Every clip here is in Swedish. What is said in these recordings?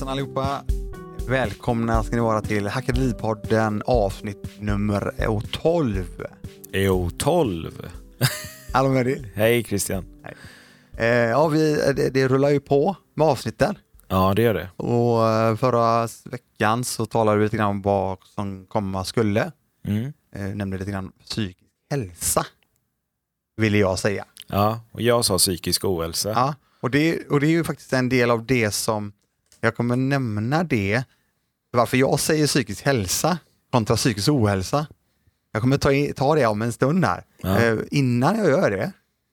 Hejsan allihopa! Välkomna ska ni vara till Hackeripodden avsnitt nummer 12. EO 12. Hallå med dig. Hej Christian. Eh, ja, vi, det, det rullar ju på med avsnitten. Ja, det gör det. Och eh, förra veckan så talade vi lite grann om vad som komma skulle. Mm. Eh, nämnde lite grann psykisk hälsa. Ville jag säga. Ja, och jag sa psykisk ohälsa. Ja, och det, och det är ju faktiskt en del av det som jag kommer nämna det. Varför jag säger psykisk hälsa kontra psykisk ohälsa. Jag kommer ta, i- ta det om en stund här. Ja. Eh, innan jag gör det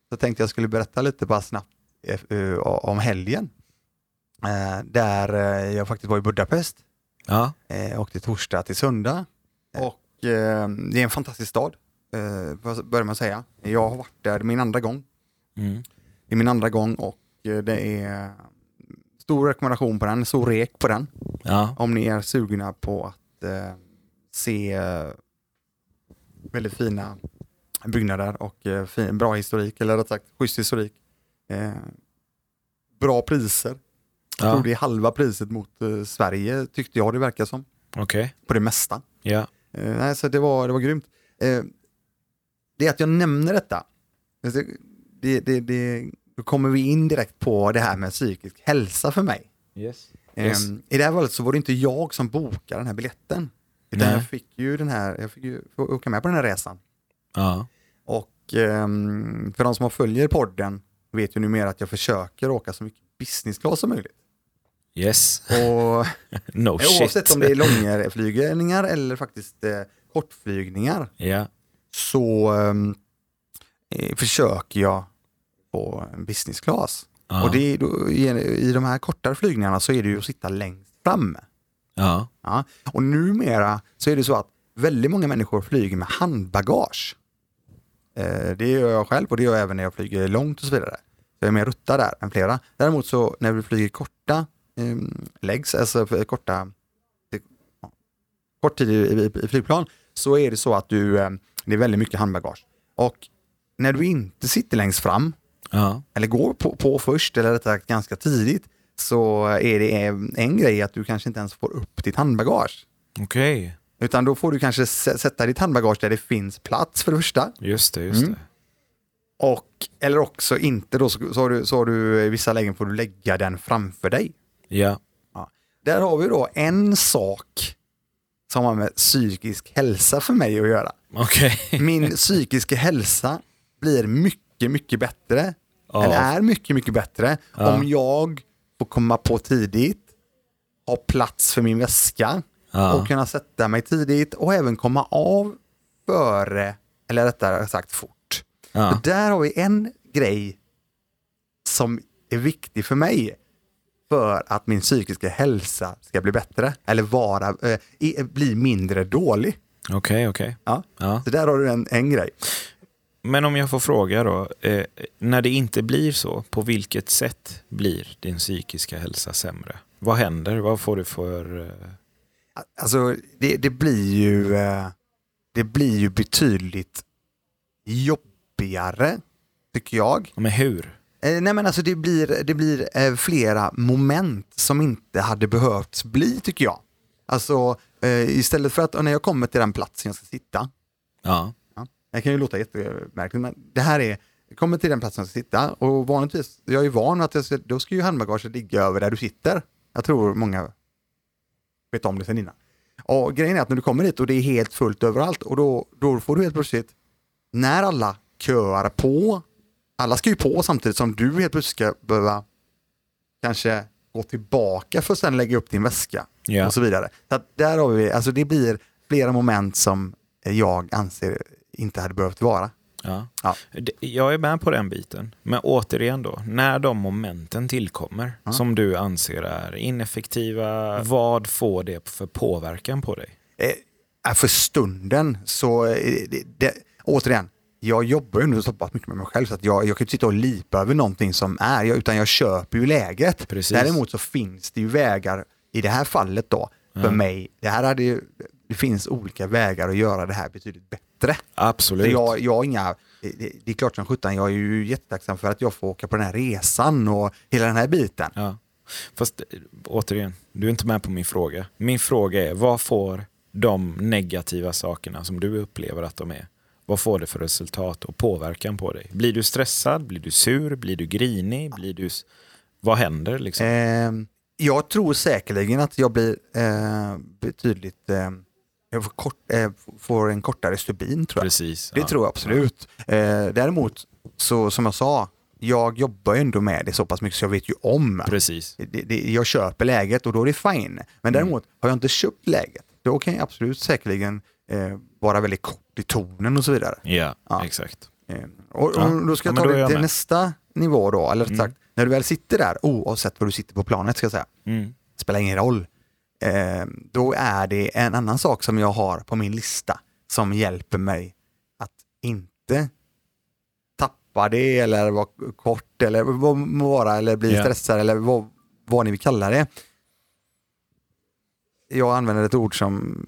så tänkte jag skulle berätta lite bara snabbt eh, eh, om helgen. Eh, där eh, jag faktiskt var i Budapest. Ja, Eh, åkte torsdag till söndag. Och eh, det är en fantastisk stad. Eh, börjar man säga. Jag har varit där min andra gång. mm. Det är min andra gång och det är stor rekommendation på den, stor rek på den. ja, Om ni är sugna på att eh, se eh, väldigt fina byggnader och eh, fin, bra historik, eller rätt sagt schysst historik. Eh, bra priser. Jag tror det är halva priset mot eh, Sverige tyckte jag det verkar som. okej. På det mesta. Ja, Eh, nej, så det var, det var grymt. Eh, det är att jag nämner detta. Alltså, Det, det, det, då kommer vi in direkt på det här med psykisk hälsa för mig. yes. Eh, Yes. I det här fallet så var det inte jag som bokade den här biljetten. Utan Nej. jag fick ju den här, jag fick ju åka med på den här resan. Ja, Och ehm, för de som följer podden vet ju numera att jag försöker åka så mycket business class som möjligt. yes. Och No oavsett shit. om det är långflygningar eller faktiskt eh, kortflygningar Ja, så eh, försöker jag på business class. ja, Och det då, i, i de här kortare flygningarna så är det ju att sitta längst fram. ja, Ja. Och numera så är det så att väldigt många människor flyger med handbagage. Eh, det gör jag själv och det gör jag även när jag flyger långt och så vidare. Jag är mer ruttad där än flera. Däremot så när vi flyger korta eh, legs, alltså korta, ja, kort tid i, i, i flygplan, så är det så att du, eh, det är väldigt mycket handbagage. Och när du inte sitter längst fram, ja, eller går på, på först, eller rättare sagt ganska tidigt, så är det en, en grej att du kanske inte ens får upp ditt handbagage. okej. Utan då får du kanske sä- sätta ditt handbagage där det finns plats för det första. Just det, just Mm. det. Och, eller också inte då, så, så, har du, så har du i vissa lägen får du lägga den framför dig. Ja, Där har vi då en sak som har med psykisk hälsa för mig att göra. okej. Min psykiska hälsa blir mycket, mycket bättre. Ja. Eller är mycket, mycket bättre Ja. om jag får komma på tidigt, ha plats för min väska Ja. och kunna sätta mig tidigt och även komma av före, eller rättare sagt fort. Ja, där har vi en grej som är viktig för mig för att min psykiska hälsa ska bli bättre eller vara, eh, bli mindre dålig. okej, okej. Ja. Ja. Så där har du en, en grej. Men om jag får fråga då, eh, när det inte blir så, på vilket sätt blir din psykiska hälsa sämre? Vad händer? Vad får du för... Eh... Alltså det, det blir ju eh, det blir ju betydligt jobbigare tycker jag. Men hur? Eh, nej men alltså det blir, det blir eh, flera moment som inte hade behövt bli tycker jag. Alltså eh, istället för att när jag kommer till den platsen jag ska sitta, ja, det kan ju låta jättemärkligt men det här är, jag kommer till den platsen jag ska sitta och vanligtvis, jag är van att jag ska, då ska ju handbagaget ligga över där du sitter. Jag tror många vet om det sedan innan. Och grejen är att när du kommer dit och det är helt fullt överallt och då, då får du helt plötsligt, när alla köar på, alla ska ju på samtidigt som du helt plötsligt ska behöva kanske gå tillbaka för att sedan lägga upp din väska Ja. och så vidare. Så att där har vi, alltså det blir flera moment som jag anser inte hade behövt vara. ja. Ja. Jag är med på den biten. Men återigen då, när de momenten tillkommer som du anser är ineffektiva, vad får det för påverkan på dig? Eh, för stunden så, eh, det, det, återigen, jag jobbar ju nu så pass mycket med mig själv så att jag, jag kan inte sitta och lipa över någonting som är, utan jag köper ju läget. Precis. Däremot så finns det ju vägar, i det här fallet då, för mig, det här hade ju, det finns olika vägar att göra det här betydligt bättre. Absolut. Så jag, jag inga, det, det det är klart som sjutton, jag är ju jättetacksam för att jag får åka på den här resan och hela den här biten. Ja. Fast eh, återigen, du är inte med på min fråga. Min fråga är, vad får de negativa sakerna som du upplever att de är, vad får det för resultat och påverkan på dig? Blir du stressad? Blir du sur? Blir du grinig? Blir du... Vad händer? Liksom? Eh, jag tror säkerligen att jag blir eh, betydligt eh, jag får, kort, eh, får, en kortare stubin tror jag. Precis, det ja. tror jag absolut. Eh, däremot, så som jag sa, jag jobbar ju ändå med det så pass mycket så jag vet ju om. Precis. Det, det, jag köper läget och då är det fine. Men Mm. däremot, har jag inte köpt läget, då kan jag absolut säkerligen eh, vara väldigt kort i tonen och så vidare. Ja, Ja. exakt. Eh, och, Ja. och då ska Ja, jag men ta det jag till med. nästa nivå då, eller Mm. sagt, när du väl sitter där, oavsett var du sitter på planet ska jag säga, Mm. spelar ingen roll. Eh, då är det en annan sak som jag har på min lista som hjälper mig att inte tappa det eller vara kort eller vara eller bli Ja. stressad eller vad, vad ni vill kalla det. Jag använder ett ord som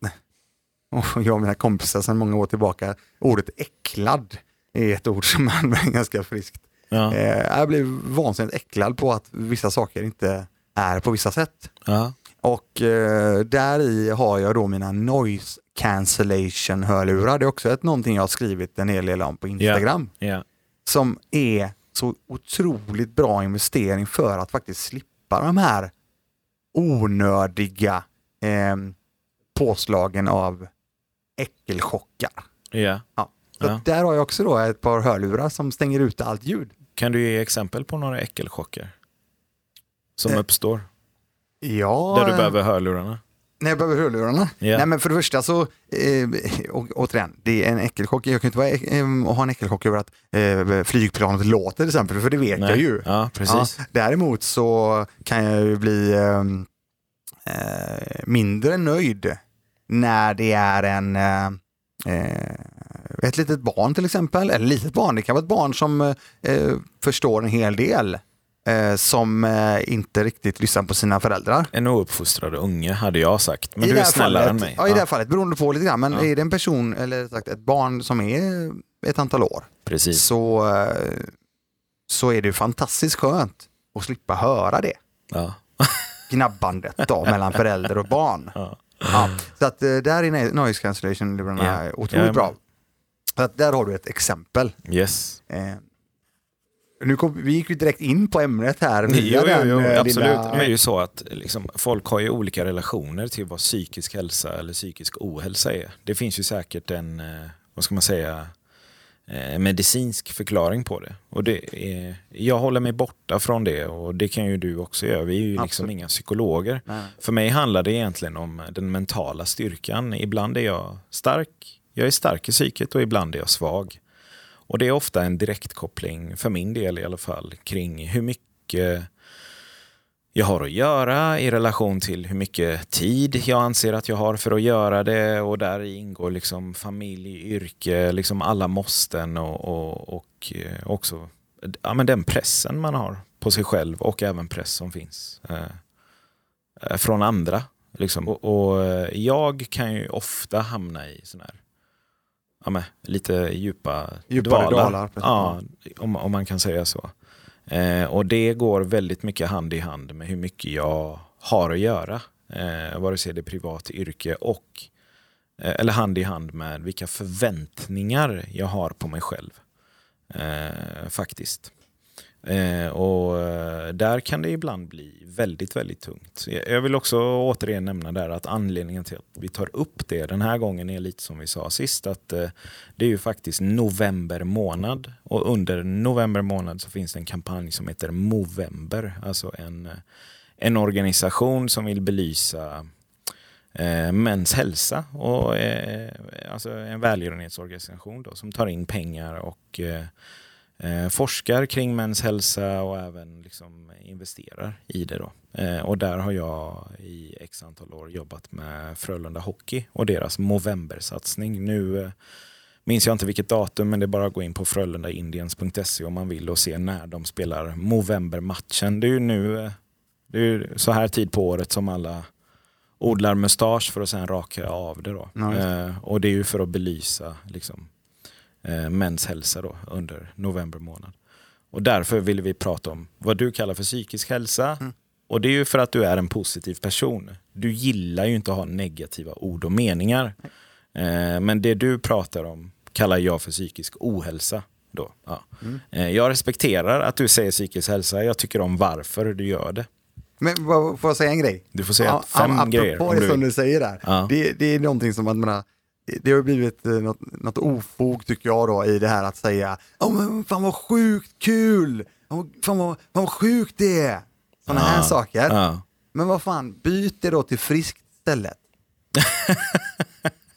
jag och mina kompisar sedan många år tillbaka, ordet äcklad är ett ord som man använder ganska friskt. Ja. Eh, jag blir vansinnigt äcklad på att vissa saker inte är på vissa sätt. Ja. Och eh, där i har jag då mina noise cancellation hörlurar. Det är också ett, någonting jag har skrivit en hel del om på Instagram. Ja. Som är så otroligt bra investering för att faktiskt slippa de här onödiga eh, påslagen av äckelchockar. Ja. Ja. Så att där har jag också då ett par hörlurar som stänger ut allt ljud. Kan du ge exempel på några äckelchocker som Eh, uppstår? Ja, Där du behöver hörlurarna? När jag behöver hörlurarna? Ja. Nej men för det första så, eh, å, återigen, det är en äckelchock. Jag kan inte vara, eh, ha en äckelchock över att eh, flygplanet låter till exempel, för det vet jag ju. Ja, precis. Ja, däremot så kan jag ju bli eh, eh, mindre nöjd när det är en eh, eh, ett litet barn till exempel, eller litet barn, det kan vara ett barn som eh, förstår en hel del, eh, som eh, inte riktigt lyssnar på sina föräldrar. En ouppfostrad unge hade jag sagt, men I du är snällare fallet, än mig. Ja, i det här fallet, beroende på lite grann, men Ja. är det en person, eller sagt ett barn som är ett antal år, Precis. så, eh, så är det fantastiskt skönt att slippa höra det Ja. gnabbandet då, mellan förälder och barn. Ja. Ja, så att eh, där är noise cancellation-lurarna Ja. otroligt Jajamän. bra. Så att där har du ett exempel. Yes. Eh, nu kom, vi gick ju direkt in på ämnet här. via Jo, jo, den, jo, eh, absolut. lilla- Men det är ju så att liksom, folk har ju olika relationer till vad psykisk hälsa eller psykisk ohälsa är. Det finns ju säkert en, eh, vad ska man säga, eh, medicinsk förklaring på det. Och det är, jag håller mig borta från det och det kan ju du också göra. Vi är ju liksom Absolut. inga psykologer. Nej. För mig handlar det egentligen om den mentala styrkan. Ibland är jag stark, jag är stark i psyket och ibland är jag svag. Och det är ofta en direktkoppling, för min del i alla fall, kring hur mycket jag har att göra i relation till hur mycket tid jag anser att jag har för att göra det och där ingår liksom familj, yrke, liksom alla måsten och, och, och eh, också ja, men den pressen man har på sig själv och även press som finns eh, eh från andra. Liksom. Och, och eh, jag kan ju ofta hamna i sån här ja, men, lite djupa Djupare dalar. dalar. Ja, om, om man kan säga så. Eh, och det går väldigt mycket hand i hand med hur mycket jag har att göra. Eh, vare sig det är privat yrke och eh, eller hand i hand med vilka förväntningar jag har på mig själv. Eh, faktiskt. Eh, och eh, där kan det ibland bli väldigt, väldigt tungt. Jag vill också återigen nämna där att anledningen till att vi tar upp det den här gången är lite som vi sa sist, att eh, det är ju faktiskt november månad och under november månad så finns det en kampanj som heter Movember, alltså en, eh, en organisation som vill belysa eh, mäns hälsa och eh, alltså en välgörenhetsorganisation då, som tar in pengar och eh, eh, forskar kring mäns hälsa och även liksom investerar i det. Då. Eh, och där har jag i x antal år jobbat med Frölunda Hockey och deras Movember-satsning. Nu eh, minns jag inte vilket datum men det är bara att gå in på frölundaindiens.se om man vill och se när de spelar Movember-matchen. Det är ju nu, eh, det är så här tid på året som alla odlar mustasch för att sen raka av det. Då. Det. eh, och det är ju för att belysa liksom, eh, mäns hälsa då, under november månad. Och därför ville vi prata om vad du kallar för psykisk hälsa Mm. Och det är ju för att du är en positiv person. Du gillar ju inte att ha negativa ord och meningar. Eh, men det du pratar om kallar jag för psykisk ohälsa. Då. Ja. Mm. Eh, jag respekterar att du säger psykisk hälsa. Jag tycker om varför du gör det. Men får jag säga en grej? Du får säga Ja, fem apropå grejer. Om det som du säger där. Ja. Det, det är någonting som att menar, det har blivit eh, något, något ofog tycker jag då i det här att säga Åh men fan vad sjukt kul! Åh, Fan vad, fan vad sjukt det är! Sådana här Ja. saker. Ja. Men vad fan, byt det då till friskt istället.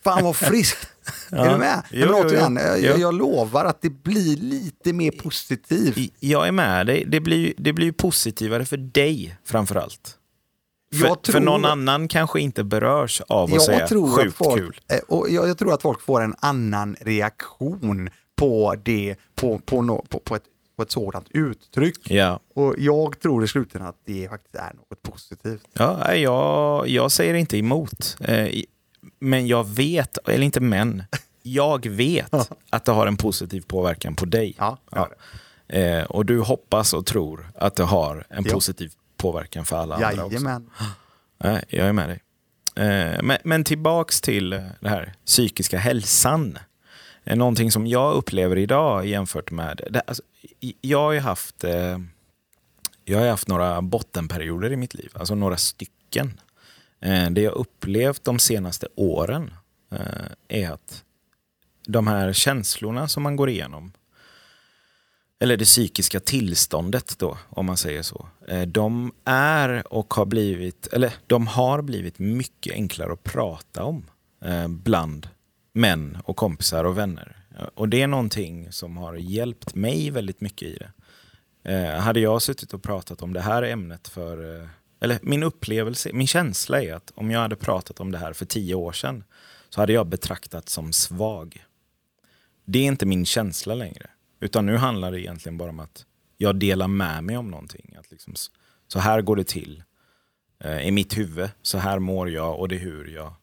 fan vad friskt! Är du med? Jo, men jo, återigen, jo. jag, Jo. jag lovar att det blir lite mer positivt. Jag är med dig. Det blir, det blir ju positivare för dig framförallt. För, Jag för tror- någon annan kanske inte berörs av att säga tror att sjukt folk, kul. eh, och jag, jag tror att folk får en annan reaktion på det, på, på, no, på, på, ett, på ett sådant uttryck. Ja. Och jag tror i slutändan att det faktiskt är något positivt. Ja, jag, jag säger inte emot. Eh, men jag vet, eller inte men, jag vet att det har en positiv påverkan på dig. Ja, ja. Eh, och du hoppas och tror att det har en positiv påverkan för alla andra också. Jajamän. Nej, jag är med dig. Eh, men, men tillbaks till det här psykiska hälsan. Eh, Någonting som jag upplever idag jämfört med... Det, alltså, jag har ju haft, eh, jag har haft några bottenperioder i mitt liv, alltså några stycken. Det jag upplevt de senaste åren är att de här känslorna som man går igenom, eller det psykiska tillståndet då, om man säger så. Eh, de är och har blivit, eller de har blivit mycket enklare att prata om eh, bland män och kompisar och vänner. Eh, och det är någonting som har hjälpt mig väldigt mycket i det. Hade jag suttit och pratat om det här ämnet för, eller min upplevelse, min känsla är att om jag hade pratat om det här för tio år sedan så hade jag betraktats som svag. Det är inte min känsla längre. Utan nu handlar det egentligen bara om att jag delar med mig om någonting. Att liksom, så här går det till eh, i mitt huvud. Så här mår jag och det är hur jag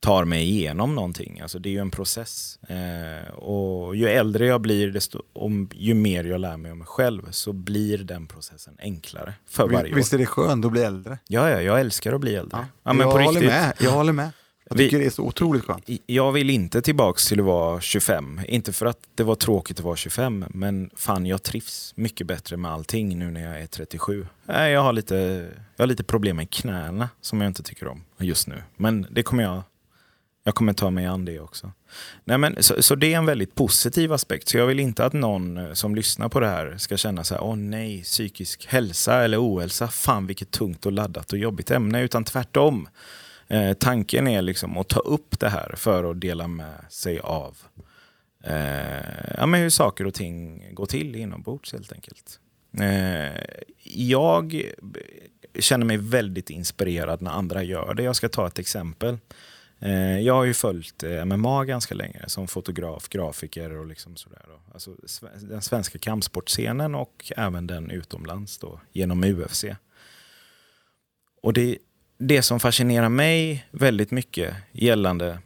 tar mig igenom någonting. Alltså det är ju en process. Eh, och ju äldre jag blir, desto, om, ju mer jag lär mig om mig själv, så blir den processen enklare för varje år. Visst är det skönt att bli äldre? Ja, ja, jag älskar att bli äldre. Ja. Ja, men jag på håller riktigt. med. Jag håller med. Jag Vi- tycker det är så otroligt skönt. Jag vill inte tillbaks till att vara 25. Inte för att det var tråkigt att vara 25, men fan jag trivs mycket bättre med allting nu när jag är 37. Nej, Jag har lite, jag har lite problem med knäna som jag inte tycker om just nu. Men det kommer jag, jag kommer ta mig an det också. Nej, men, så, så det är en väldigt positiv aspekt. Så jag vill inte att någon eh, som lyssnar på det här ska känna så här, åh nej, psykisk hälsa eller ohälsa, fan vilket tungt och laddat och jobbigt ämne. Utan tvärtom. Eh, tanken är liksom att ta upp det här för att dela med sig av eh, ja, men hur saker och ting går till inombords helt enkelt. Eh, jag känner mig väldigt inspirerad när andra gör det. Jag ska ta ett exempel. Eh, jag har ju följt eh, MMA ganska länge som fotograf, grafiker och liksom sådär. Då. Alltså, den svenska kampsportscenen och även den utomlands då, genom UFC. Och det, det som fascinerar mig väldigt mycket gällande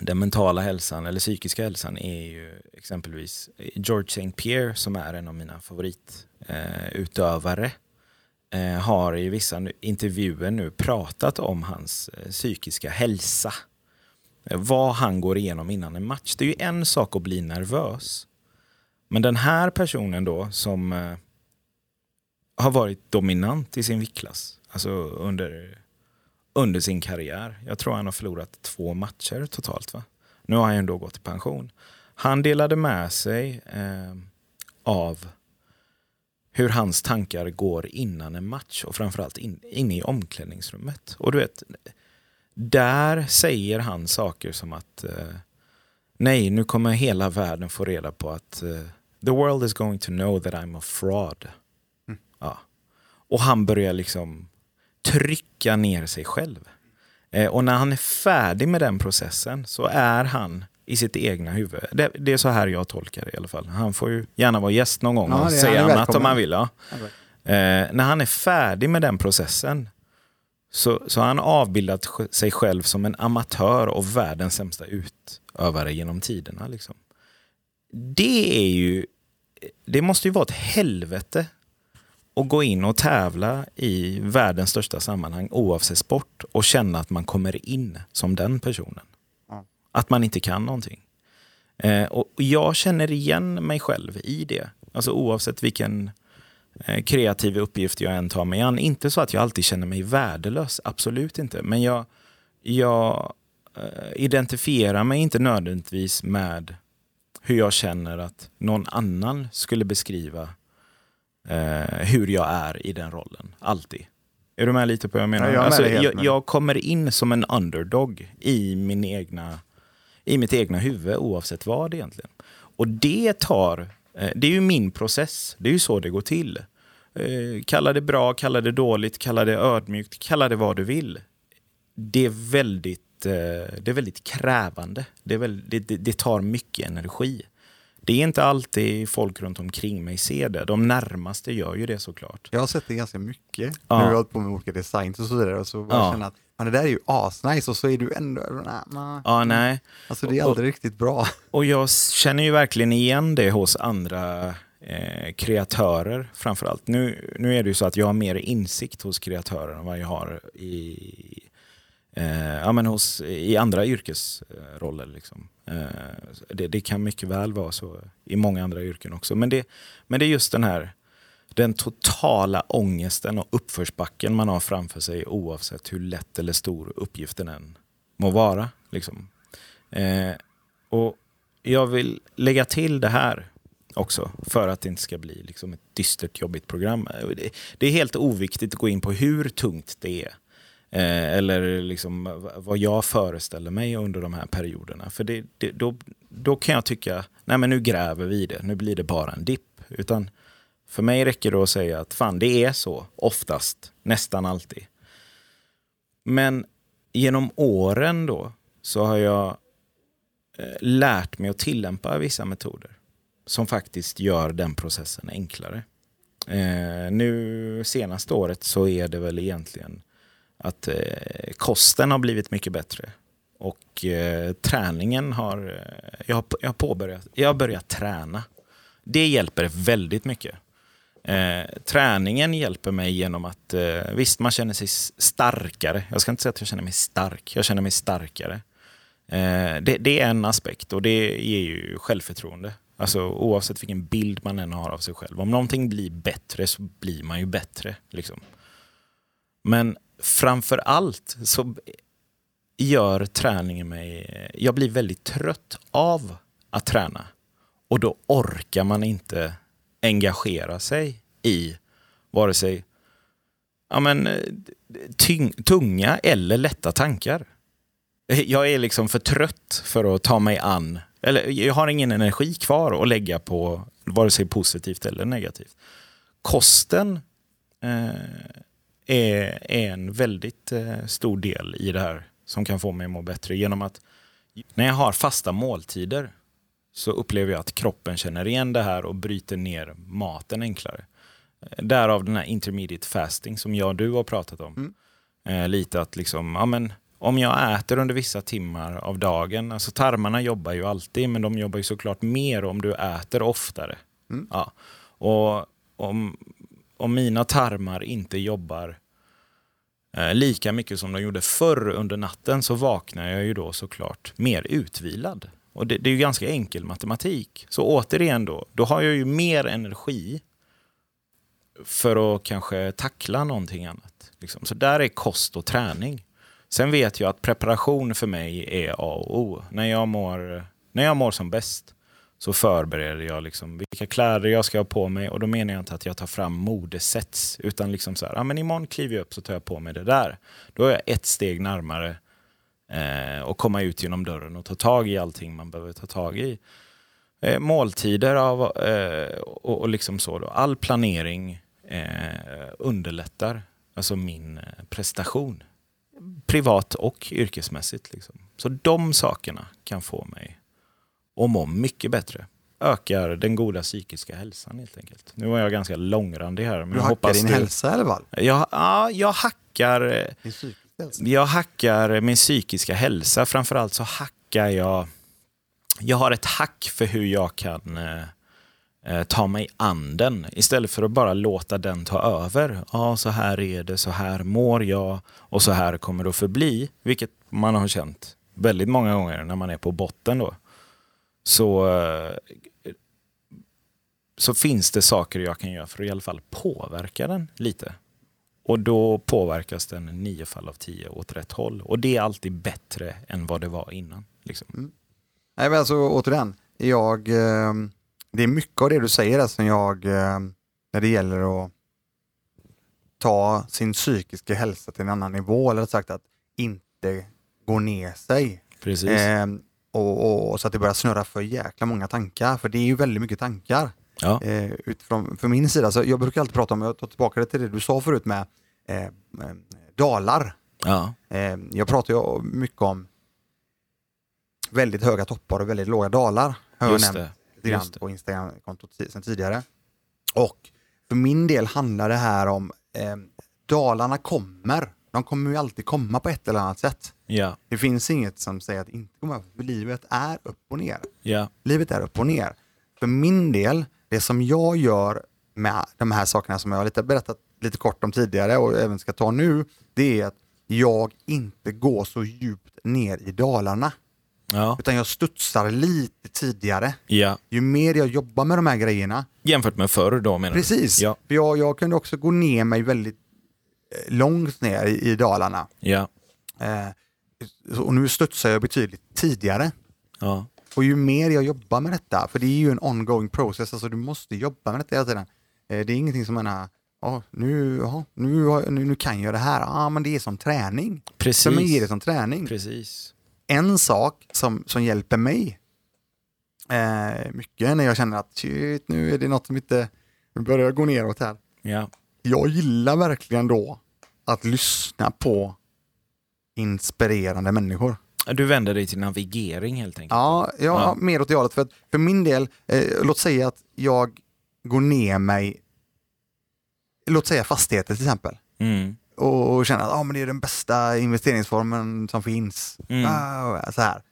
den mentala hälsan eller psykiska hälsan är ju exempelvis George St. Pierre som är en av mina favoritutövare. Eh, eh, har i vissa intervjuer nu pratat om hans eh, psykiska hälsa. Eh, vad han går igenom innan en match. Det är ju en sak att bli nervös. Men den här personen då som eh, har varit dominant i sin viktklass. Alltså under, under sin karriär. Jag tror han har förlorat två matcher totalt. va? Nu har han ju ändå gått i pension. Han delade med sig eh, av hur hans tankar går innan en match och framförallt in, inne i omklädningsrummet. Och du vet, där säger han saker som att eh, nej, nu kommer hela världen få reda på att eh, the world is going to know that I'm a fraud. Ja. Och han börjar liksom trycka ner sig själv. Eh, och när han är färdig med den processen så är han i sitt egna huvud. Det, det är så här jag tolkar det i alla fall. Han får ju gärna vara gäst någon gång Ja, och säga annat om han vill. Ja. Eh, när han är färdig med den processen så, så har han avbildat sig själv som en amatör och världens sämsta utövare genom tiderna. Liksom. Det är ju, det måste ju vara ett helvete att gå in och tävla i världens största sammanhang oavsett sport och känna att man kommer in som den personen. Ja. Att man inte kan någonting. Eh, och jag känner igen mig själv i det. Alltså oavsett vilken eh, kreativ uppgift jag än tar mig an. Inte så att jag alltid känner mig värdelös, absolut inte. Men jag, jag eh, identifierar mig inte nödvändigtvis med hur jag känner att någon annan skulle beskriva eh, hur jag är i den rollen. Alltid. Är du med lite på vad jag menar? Ja, jag alltså, jag, jag kommer in som en underdog i, min egna, i mitt egna huvud oavsett vad egentligen. Och det tar, eh, det är ju min process. Det är ju så det går till. Eh, Kalla det bra, kalla det dåligt, kalla det ödmjukt, kalla det vad du vill. Det är väldigt, eh, det är väldigt krävande. Det, är väl, det, det, det tar mycket energi. Det är inte alltid folk runt omkring mig ser det. De närmaste gör ju det såklart. Jag har sett det ganska mycket Ja. vi har hållit på med olika designs och så vidare. Och så bara Ja. känna att men det där är ju asnice och så är du ändå... Nej. Ja, nej. Alltså det är Och- aldrig riktigt bra. Och jag känner ju verkligen igen det hos andra eh, kreatörer framförallt. Nu, nu är det ju så att jag har mer insikt hos kreatörer än vad jag har i, eh, ja, men hos, i andra yrkesroller. Liksom. Eh, det, det kan mycket väl vara så i många andra yrken också. Men det, men det är just den här den totala ångesten och uppförsbacken man har framför sig oavsett hur lätt eller stor uppgiften än må vara. Liksom. Eh, och jag vill lägga till det här också för att det inte ska bli liksom ett dystert, jobbigt program. Det, det är helt oviktigt att gå in på hur tungt det är. Eh, eller liksom vad jag föreställer mig under de här perioderna. För det, det, då, då kan jag tycka, nej men nu gräver vi i det, nu blir det bara en dipp. Utan för mig räcker det att säga att fan det är så, oftast, nästan alltid. Men genom åren då så har jag eh, lärt mig att tillämpa vissa metoder som faktiskt gör den processen enklare. Eh, nu senaste året så är det väl egentligen att eh, kosten har blivit mycket bättre. Och eh, träningen har, eh, jag har, jag har påbörjat, jag har börjat träna. Det hjälper väldigt mycket. Eh, träningen hjälper mig genom att, eh, visst man känner sig starkare. Jag ska inte säga att jag känner mig stark, jag känner mig starkare. Eh, det, det är en aspekt och det ger ju självförtroende. Alltså oavsett vilken bild man än har av sig själv. Om någonting blir bättre så blir man ju bättre. Liksom. Men framför allt så gör träningen mig... Jag blir väldigt trött av att träna. Och då orkar man inte engagera sig i vare sig ja, men, tyng, tunga eller lätta tankar. Jag är liksom för trött för att ta mig an, eller jag har ingen energi kvar att lägga på vare sig positivt eller negativt. Kosten eh, är, är en väldigt eh, stor del i det här som kan få mig att må bättre genom att när jag har fasta måltider så upplever jag att kroppen känner igen det här och bryter ner maten enklare. Eh, Därav den här intermediate fasting som jag och du har pratat om. Mm. Eh, lite att liksom, ja men om jag äter under vissa timmar av dagen, alltså tarmarna jobbar ju alltid men de jobbar ju såklart mer om du äter oftare. Mm. Ja. Och om, om mina tarmar inte jobbar eh, lika mycket som de gjorde förr under natten så vaknar jag ju då såklart mer utvilad. Och det, det är ju ganska enkel matematik. Så återigen då, då har jag ju mer energi för att kanske tackla någonting annat. Liksom. Så där är kost och träning. Sen vet jag att preparation för mig är A och O. När jag mår, när jag mår som bäst så förbereder jag liksom vilka kläder jag ska ha på mig. Och då menar jag inte att jag tar fram modesets. Utan liksom så här, ah, men imorgon kliver jag upp så tar jag på mig det där. Då är jag ett steg närmare eh, och komma ut genom dörren och ta tag i allting man behöver ta tag i. Eh, måltider av, eh, och, och liksom så. Då. All planering eh, underlättar alltså min eh, prestation. Privat och yrkesmässigt. Liksom. Så de sakerna kan få mig att må mycket bättre. Ökar den goda psykiska hälsan helt enkelt. Nu var jag ganska långrandig här. Men Du jag hackar din du... hälsa i alla fall. Jag, ja, jag hackar eh, Din psykiska hälsa. jag hackar min psykiska hälsa. Framförallt så hackar jag... Jag har ett hack för hur jag kan eh, eh, ta mig an den istället för att bara låta den ta över. Ja, så här är det, så här mår jag och så här kommer det att förbli. Vilket man har känt väldigt många gånger när man är på botten. då. Så, eh, så finns det saker jag kan göra för att i alla fall påverka den lite. Och då påverkas den nio fall av tio åt rätt håll. Och det är alltid bättre än vad det var innan. Liksom. Nej, men alltså återigen, jag, eh, det är mycket av det du säger där som jag, eh, när det gäller att ta sin psykiska hälsa till en annan nivå, eller sagt att inte gå ner sig. Precis. Eh, och, och, så att det börjar snurra för jäkla många tankar, för det är ju väldigt mycket tankar. ja. Eh, utifrån, för min sida, så jag brukar alltid prata om, jag tar tillbaka det till det du sa förut med eh, eh, dalar. Ja. Eh, jag pratar ju mycket om väldigt höga toppar och väldigt låga dalar. Har jag Just nämnt lite grann på Instagram-kontot sedan tidigare. Och för min del handlar det här om eh, dalarna kommer. De kommer ju alltid komma på ett eller annat sätt. Ja. Det finns inget som säger att inte kommer, för livet är upp och ner. Ja. Livet är upp och ner. För min del, det som jag gör med de här sakerna som jag har lite berättat lite kort om tidigare och även ska ta nu, det är att jag inte går så djupt ner i dalarna. Ja. Utan jag studsar lite tidigare. ja. Ju mer jag jobbar med de här grejerna, Jämfört med förr då menar precis, du? Ja. för jag, jag kunde också gå ner mig väldigt eh, långt ner i, i dalarna. Ja. Eh, och nu studsar jag betydligt tidigare. Ja. Och ju mer jag jobbar med detta, för det är ju en ongoing process, alltså du måste jobba med detta hela tiden. Eh, det är ingenting som menar, ja, nu, ja, nu, har- nu, nu kan jag det här, ja men det är som träning. Precis. Mig är det som träning. Precis. En sak som, som hjälper mig eh, mycket när jag känner att shit, nu är det något som inte nu börjar gå neråt här. Ja. Jag gillar verkligen då att lyssna på inspirerande människor. Du vänder dig till navigering helt enkelt? Ja, ja, Ja. mer åt det hållet. För, för min del, eh, låt säga att jag går ner mig, låt säga fastigheter till exempel, Mm. och, och känner att ah, men det är den bästa investeringsformen som finns. Mm. Ah, så här.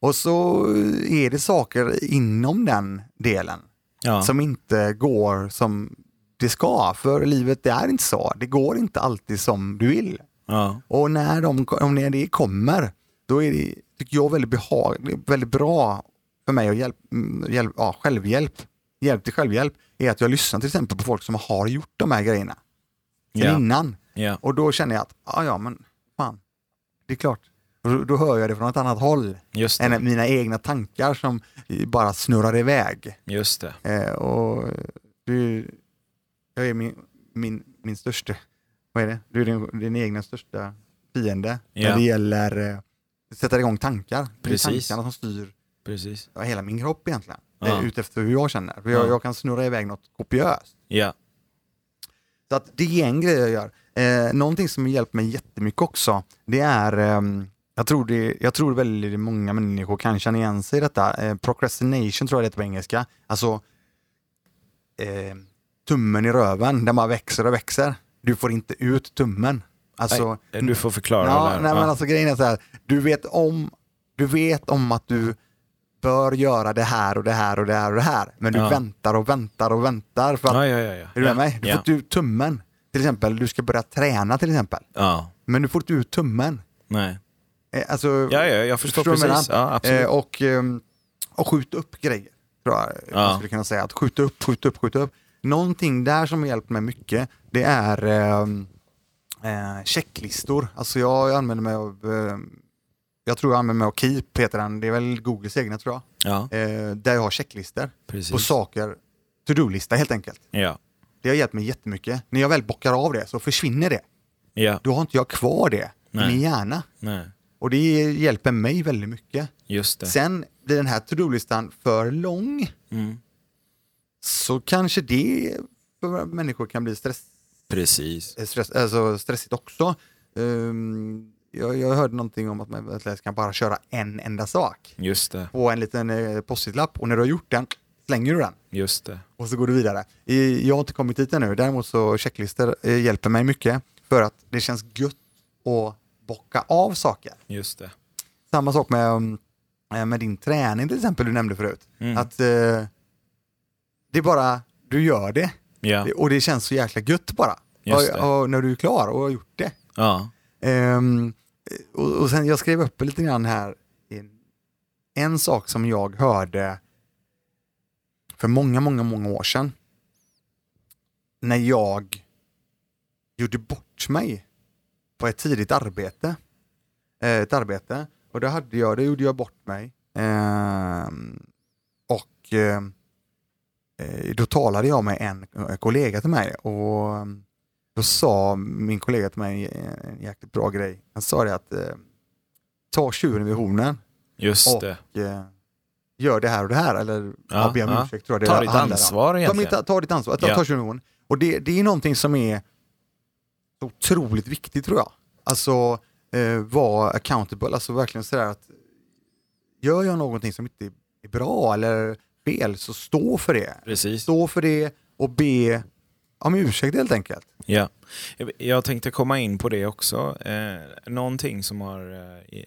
Och så är det saker inom den delen Ja. som inte går som det ska. För livet det är inte så. Det går inte alltid som du vill. Ja. Och när, de, om det kommer, då är det, tycker jag, väldigt, behag, väldigt bra för mig att hjälp, mm, hjälp, ja, självhjälp, hjälp till självhjälp, är att jag lyssnar till exempel på folk som har gjort de här grejerna Ja. innan. Ja. Och då känner jag att, ja ja men fan, det är klart. Och då, då hör jag det från ett annat håll än mina egna tankar som bara snurrar iväg. Just det. Eh, och du, jag är min, min, min största, vad är det? Du är din, din egna största fiende Ja. när det gäller eh, att sätta igång tankar. Det är Precis. tankarna som styr Precis. ja, hela min kropp egentligen. Ja. Eh, Utefter hur jag känner. För jag, Ja. jag kan snurra iväg något kopiöst. Ja. Så att det är en grej jag gör. Eh, någonting som hjälpt mig jättemycket också, det är, ehm, jag, tror det, jag tror väldigt många människor kan känna igen sig i detta. Eh, procrastination tror jag det heter på engelska. Alltså eh, tummen i röven, där man växer och växer. Du får inte ut tummen. Alltså, Nej, du får förklara ja, det där. nej, men alltså grejen är så här, du vet om, du vet om att du bör göra det här och det här och det här och det här. Men du Ja. väntar och väntar och väntar för att ja, ja, är du med mig? Du får inte ut tummen. Till exempel, du ska börja träna till exempel. Ja. Men du får inte ut tummen. Nej. Eh, Alltså, Ja, ja, jag förstår jag precis. Eh, och, ehm, och skjuta upp grejer. Tror jag man skulle kunna säga. Att skjuta upp, skjuta upp, skjuta upp. Någonting där som har hjälpt mig mycket, det är ehm, eh, checklistor. Alltså jag använder mig av, eh, jag tror jag använder mig av Keep, heter den. Det är väl Googles egna tror jag. Ja, Eh, där jag har checklistor precis. på saker, to-do-lista helt enkelt. Ja. Det har hjälpt mig jättemycket. När jag väl bockar av det så försvinner det. Ja. Då har inte jag kvar det i Nej. min hjärna. Nej. Och det hjälper mig väldigt mycket. Just det. Sen blir den här to-do-listan för lång Mm. Så kanske det för människor kan bli stress, Precis. eh, stress, alltså stressigt också. Um, jag, jag hörde någonting om att man kan bara köra en enda sak Just det. på en liten eh, post-it-lapp och när du har gjort den slänger du den Just det. och så går du vidare. I, jag har inte kommit dit ännu, däremot så checklistor eh, hjälper mig mycket för att det känns gött att bocka av saker. Just det. Samma sak med, eh, med din träning till exempel du nämnde förut. Mm. Att eh, det är bara, du gör det. Ja. Och det känns så jäkla gött bara. Och, och när du är klar och har gjort det. Ja. Ehm, och, och sen jag skrev upp lite grann här. En, en sak som jag hörde för många, många, många år sedan. När jag gjorde bort mig på ett tidigt arbete. Eh, ett arbete. Och då hade jag, då gjorde jag bort mig. Ehm, och eh, då talade jag med en eh, kollega till mig och ehm, då sa min kollega till mig en, jäkligt bra grej. Han sa det att eh, ta tjuren vid hornen Just och det. eh, gör det här och det här. Eller ja, Ja, be om ja. ursäkt tror jag det Ta ditt om. ansvar Ta, egentligen. mitt, ta ditt ansvar, ta, Ja. ta tjuren vid hornen. Och det, det är någonting som är otroligt viktigt tror jag. Alltså eh, vara accountable, alltså verkligen sådär att gör jag någonting som inte är bra eller fel så stå för det. Precis. Stå för det och be om ursäkt helt enkelt. Ja. Jag- tänkte komma in på det också. Eh, någonting som har eh,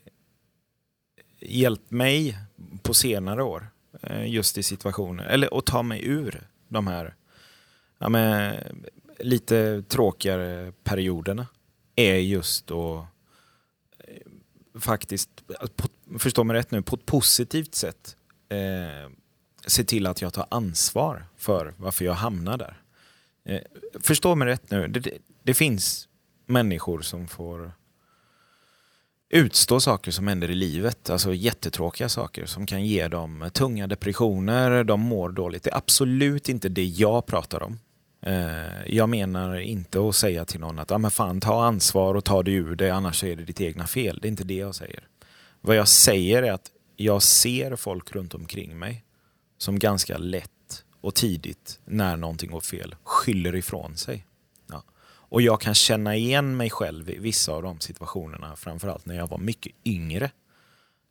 hjälpt mig på senare år, eh, just i situationer, eller att ta mig ur de här ja, men, lite tråkigare perioderna, är just att eh, faktiskt, på, förstå mig rätt nu, på ett positivt sätt eh, se till att jag tar ansvar för varför jag hamnar där. Eh, förstå mig rätt nu, det, det, det finns människor som får utstå saker som händer i livet, alltså jättetråkiga saker som kan ge dem tunga depressioner, de mår dåligt. Det är absolut inte det jag pratar om. Eh, Jag menar inte att säga till någon att ah, men fan, ta ansvar och ta dig ur det, annars är det ditt egna fel. Det är inte det jag säger. Vad jag säger är att jag ser folk runt omkring mig som ganska lätt och tidigt, när någonting går fel, skyller ifrån sig. Ja. Och jag kan känna igen mig själv i vissa av de situationerna, framförallt när jag var mycket yngre.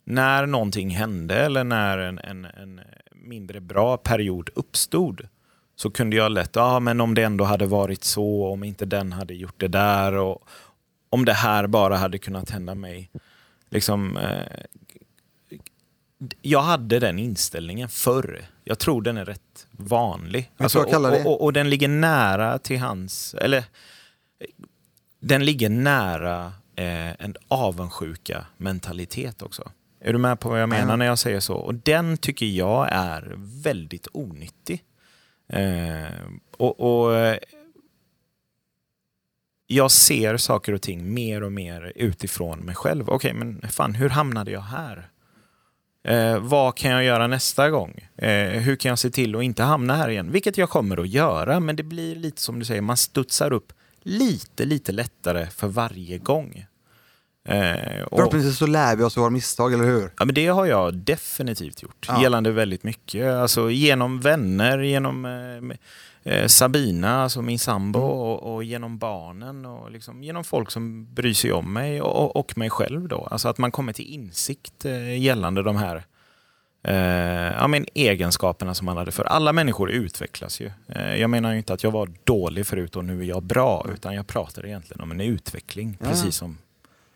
När någonting hände eller när en, en, en mindre bra period uppstod så kunde jag lätt, ja men om det ändå hade varit så, om inte den hade gjort det där och om det här bara hade kunnat hända mig. Liksom, eh, jag hade den inställningen förr. Jag tror den är rätt vanlig. Kallar och, och, och, och den ligger nära till hans, eller den ligger nära eh, en avundsjuka mentalitet också. Är du med på vad jag menar Ja. när jag säger så? Och den tycker jag är väldigt onyttig. Eh, och, jag ser saker och ting mer och mer utifrån mig själv. Okej, men fan, hur hamnade jag här? Eh, vad kan jag göra nästa gång? Eh, hur kan jag se till att inte hamna här igen? Vilket jag kommer att göra, men det blir lite som du säger, man studsar upp lite, lite lättare för varje gång. Eh, och, Förhoppningsvis så lär vi oss av våra misstag, eller hur? Ja, men det har jag definitivt gjort. Ja. Gällande väldigt mycket. Alltså, genom vänner, genom eh, eh, Sabina, alltså min sambo, Mm. och, och genom barnen. Och liksom, genom folk som bryr sig om mig och, och, mig själv. Då. Alltså att man kommer till insikt eh, gällande de här eh, ja, men egenskaperna som man hade för. Alla människor utvecklas ju. Eh, jag menar ju inte att jag var dålig förut och nu är jag bra, utan jag pratar egentligen om en utveckling. Ja. Precis som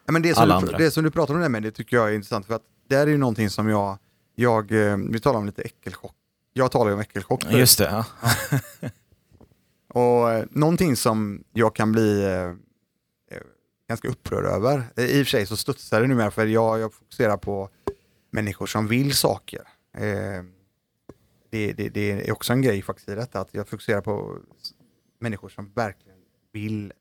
Ja, men det, som Alla du, andra. det som du pratar om det med, det tycker jag är intressant. För att det är ju någonting som jag, jag eh, vi talar om lite äckelchock. Jag talar ju om äckelchock. förut. Just det, ja. Och eh, någonting som jag kan bli eh, eh, ganska upprörd över. Eh, I och för sig så studsar det numera för jag, jag fokuserar på människor som vill saker. Eh, det, det, det är också en grej faktiskt i detta att jag fokuserar på människor som verkligen vill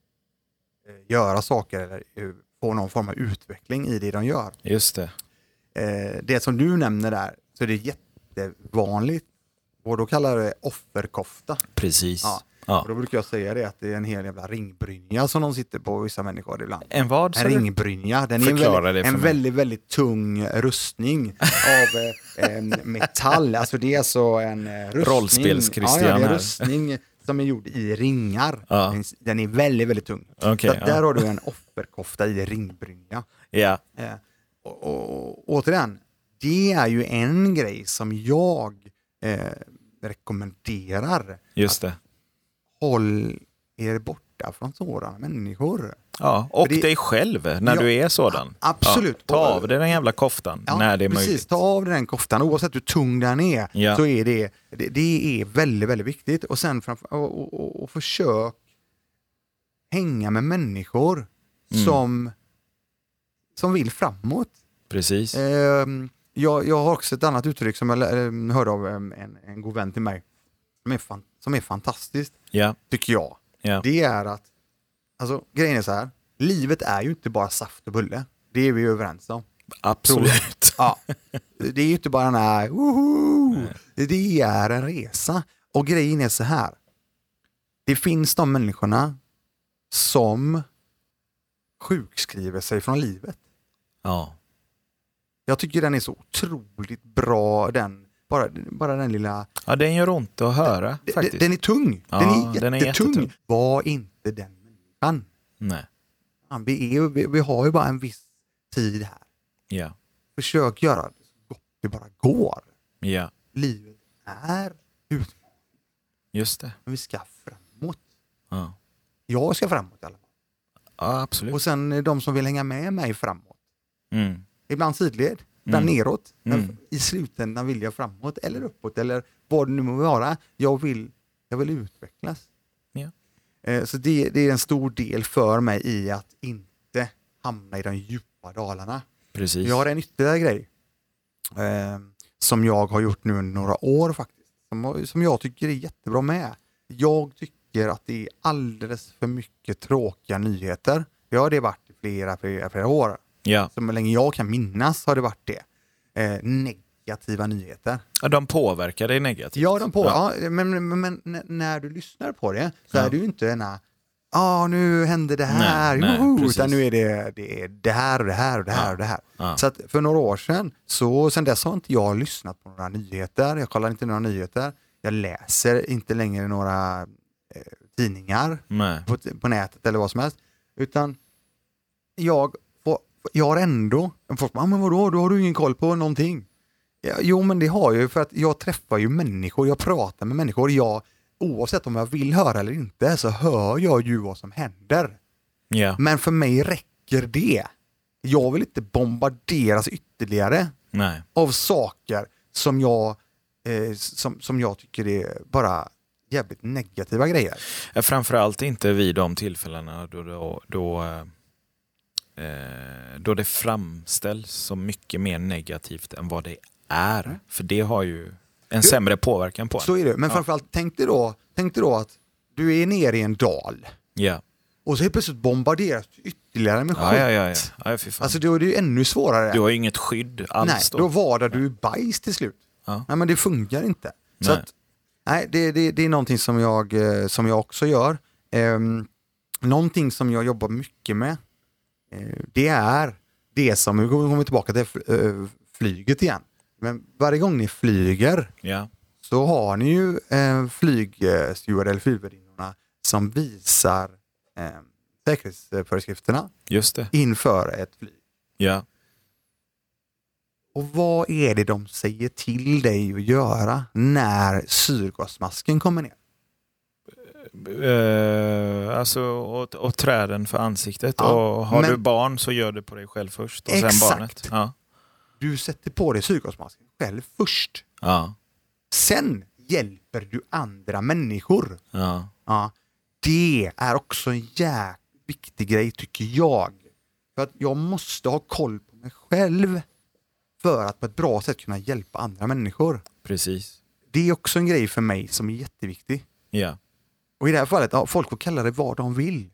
eh, göra saker eller få någon form av utveckling i det de gör. Just det. Det som du nämner där så är det jättevanligt och då kallar det offerkofta. Precis. Ja. Ja. Och då brukar jag säga det att det är en hel jävla ringbrynja som de sitter på vissa människor ibland. En vad? En ringbrynja, den är en, väldigt, en väldigt, väldigt tung rustning av eh, metall. Alltså det är alltså en eh, rustning. Rollspels-Christian ja, är en rustning som är gjord i ringar. Ja. Den, är väldigt, väldigt tung. Okej, så där har du en offerkofta i ringbrynja. Ja. Eh, och, och återigen, det är ju en grej som jag eh, rekommenderar. Just det. Håll er borta från sådana människor. Ja, och det- dig själv när Ja, du är sådan. absolut. Ja, ta av dig den jävla koftan Ja, när det är precis, möjligt. ta av dig den koftan. Oavsett hur tung den är Ja. så är det, det, det är väldigt, väldigt viktigt. Och sen framför, och, och, och, och försök hänga med människor Mm. som, som vill framåt. Precis. Ehm, jag, jag har också ett annat uttryck som jag ehm, hörde av en, en god vän till mig, som är, fan, som är fantastiskt, Ja, tycker jag. ja. Det är att, alltså grejen är så här, livet är ju inte bara saft och bulle. Det är vi ju överens om. absolut. Ja, det är ju inte bara den här, woho! det är en resa. Och grejen är så här, det finns de människorna som sjukskriver sig från livet. Ja, Jag tycker den är så otroligt bra, den, bara, bara den lilla... ja den gör ont att höra Den, faktiskt. den är tung, Ja, den är den är jättetung. jättetung. Var inte den människan. Nej. Fan, Vi, är, vi, vi har ju bara en viss tid här. Ja, Försök göra det så gott det bara går. ja, Livet är utmaning, just det. men vi ska framåt. Ja, Jag ska framåt i alla fall. ja absolut. Och sen de som vill hänga med mig framåt. Mm. Ibland sidled, ibland Mm. neråt. Men Mm. i slutändan vill jag framåt eller uppåt eller vad det nu må vara. Jag vill, jag vill utvecklas. Ja. Eh, Så det, det är en stor del för mig i att inte hamna i de djupa dalarna. Precis. Jag har en ytterligare grej eh, som jag har gjort nu några år faktiskt. Som, som jag tycker är jättebra med. Jag tycker att det är alldeles för mycket tråkiga nyheter. Det har det varit i flera, flera, flera år. Ja. Så länge jag kan minnas har det varit det. Eh, negativa nyheter. ja, de påverkar dig negativt. Ja, de på, ja. men, men, men n- när du lyssnar på det så Ja. är ju inte en Ja, nu hände det här, Nej, nej, joho, precis. utan nu är det, det det här och det här och det här Ja. och det här. Ja. Så att för några år sedan, så sen dess har inte jag lyssnat på några nyheter, jag kollar inte några nyheter, jag läser inte längre några eh, tidningar Nej. på, på nätet eller vad som helst, utan jag, jag har ändå, folk bara, "Ah, men vadå, då har du ingen koll på någonting. Ja, jo, men det har jag ju för att jag träffar ju människor, jag pratar med människor, jag, oavsett om jag vill höra eller inte så hör jag ju vad som händer. Ja. Men för mig räcker det. Jag vill inte bombarderas ytterligare Nej. av saker som jag, eh, som, som jag tycker är bara jävligt negativa grejer. Framförallt inte vid de tillfällena då, då, då, eh, då det framställs som mycket mer negativt än vad det är. För det har ju en sämre påverkan på en. Så är det. Men Ja. framförallt, tänk dig, då, tänk dig då att du är nere i en dal Ja, och så helt plötsligt bombarderas du ytterligare med skit. ja, ja. ja, ja. Alltså då är det ju ännu svårare. du har ju inget skydd alls nej, då. då vadar du bajs till slut. Ja. Nej men det funkar inte. Så Nej. att, nej, det, det, det är någonting som jag, eh, som jag också gör. Um, någonting som jag jobbar mycket med, eh, det är det som, nu kommer vi tillbaka till eh, flyget igen. Men varje gång ni flyger Ja, så har ni ju eh, flygsteward eller flygvärdinnorna som visar eh, säkerhetsföreskrifterna just det. inför ett flyg. Ja. Och vad är det de säger till dig att göra när syrgasmasken kommer ner? Eh, alltså, och, och träden för ansiktet. Ja, och har men- du barn så gör det på dig själv först och sen Exakt. barnet. Ja. Du sätter på dig syrgasmasken själv först. Ja. Sen hjälper du andra människor. Ja. Ja, det är också en jäkligt viktig grej tycker jag. För att jag måste ha koll på mig själv för att på ett bra sätt kunna hjälpa andra människor. Precis. Det är också en grej för mig som är jätteviktig. Ja. Och i det här fallet, ja, folk får kalla det vad de vill.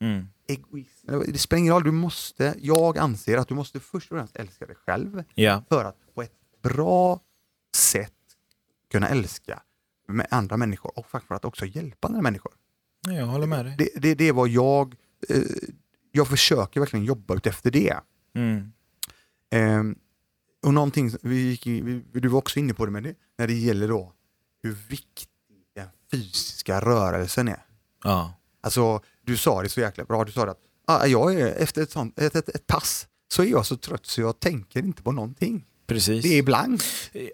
Mm. Egoism, det spelar ingen roll, du måste, jag anser att du måste först och främst älska dig själv Ja. för att på ett bra sätt kunna älska med andra människor och för att också hjälpa andra människor. Jag håller med dig. Det, det, det är vad jag, eh, jag försöker verkligen jobba ut efter det. Mm. Eh, och någonting, vi vi, du var också inne på det, men det, när det gäller då hur viktig den fysiska rörelsen är. Ja. Alltså, du sa det så jäkla bra, du sa det att ah, jag är, efter ett, sånt, ett, ett, ett pass så är jag så trött så jag tänker inte på någonting. Precis. Det är blankt.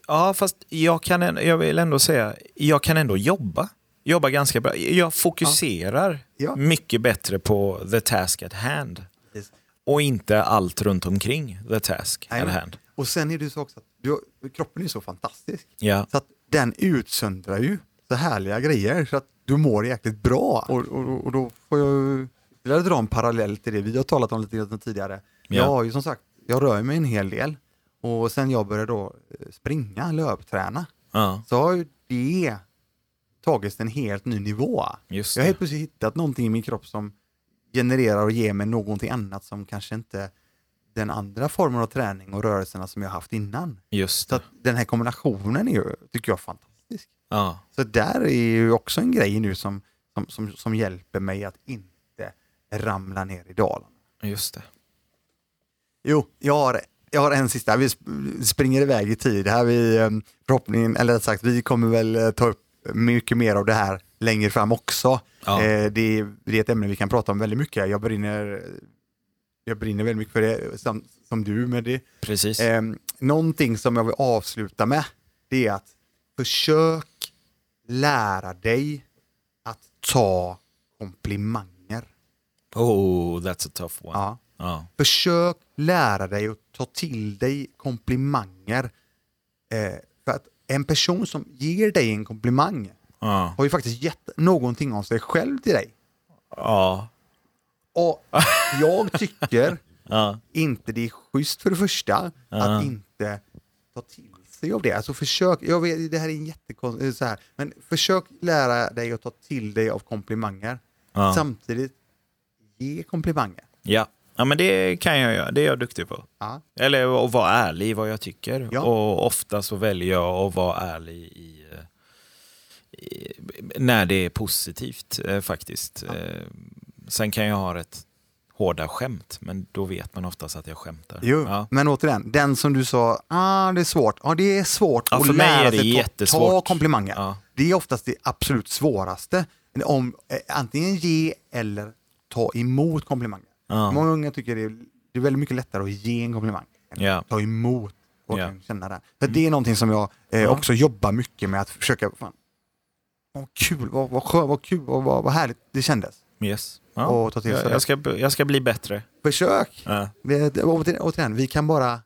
Ja, fast jag, kan, jag vill ändå säga, jag kan ändå jobba jobbar ganska bra. Jag fokuserar Ja. mycket bättre på the task at hand. Precis. Och inte allt runt omkring the task Nej, at hand. Och sen är det så också att du, kroppen är så fantastisk. Ja, Så att den utsöndrar ju så härliga grejer så att du mår jäkligt bra. Och, och, och då får jag ytterligare dra en parallell till det vi har talat om lite grann tidigare. Ja. Jag har ju som sagt, jag rör mig en hel del. Och sen jag började då eh, springa, löpträna, ja så har ju det tagits en helt ny nivå. Jag har helt plötsligt hittat någonting i min kropp som genererar och ger mig någonting annat som kanske inte den andra formen av träning och rörelserna som jag haft innan. Just Så det. att den här kombinationen är ju, tycker jag, fantastisk. Ja, Så där är ju också en grej nu som, som, som, som hjälper mig att inte ramla ner i dalen. just det. Jo, jag har, jag har en sista. Vi sp- springer iväg i tid här. Vi, eh, förhoppningen, eller rätt sagt, vi kommer väl eh, ta upp mycket mer av det här längre fram också. Ja. Eh, det, är, det är ett ämne vi kan prata om väldigt mycket. Jag brinner, jag brinner väldigt mycket för det, som, som du med det. Precis. Eh, någonting som jag vill avsluta med, det är att försök lära dig att ta komplimanger. Oh, that's a tough one. Ja. Ja. Försök lära dig att ta till dig komplimanger. Eh, för att en person som ger dig en komplimang Ja. har ju faktiskt gett någonting av sig själv till dig. Ja. Och jag tycker inte det är schysst för det första att inte ta till sig av det. Alltså försök, jag vet, det här är en jättekonstigt, så här, men försök lära dig att ta till dig av komplimanger. Ja. Samtidigt ge komplimanger. ja. Ja, men det kan jag göra. Det är jag duktig på. Ja. Eller att vara ärlig i vad jag tycker. Ja. Och ofta så väljer jag att vara ärlig i, eh, i när det är positivt eh, faktiskt. Eh, sen kan jag ha rätt hårda skämt, men då vet man oftast att jag skämtar. Jo, Ja. men återigen, den som du sa, ah, det är svårt. Ja, det är svårt Ja, att lära sig ta, ta komplimanger. Ja. Det är oftast det absolut svåraste. Om, eh, antingen ge eller ta emot komplimanger. Ja. Många unga tycker det är, det är väldigt mycket lättare att ge en komplimang än att ta emot och Ja. känna det. Så det är någonting som jag eh, också jobbar mycket med att försöka, fan, vad kul, vad, vad skönt, vad kul, vad, vad, vad härligt det kändes. Yes. Ja. Och ta till sig jag, jag, ska, jag ska bli bättre. Försök! Ja. Vi, återigen, vi kan bara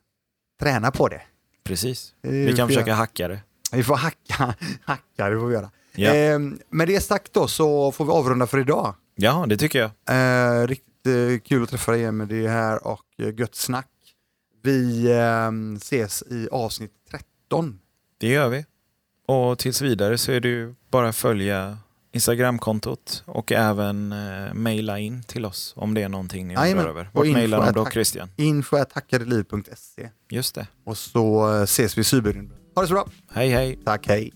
träna på det. Precis. Det Vi kan för- försöka hacka det. Vi får hacka, hacka det får vi göra. Ja. Eh, med det sagt då så får vi avrunda för idag. Ja, det tycker jag. Eh, riktigt eh, kul att träffa dig med det här och eh, gött snack. Vi eh, ses i avsnitt 13. Det gör vi. Och tills vidare så är det ju bara följa Instagramkontot och även eh, mejla in till oss om det är någonting ni undrar över. Vart mejlar de då Christian? info.hackadeliv.se Just det. och så eh, ses vi i Cyberrymden. Ha det så bra. Hej hej! Tack, hej.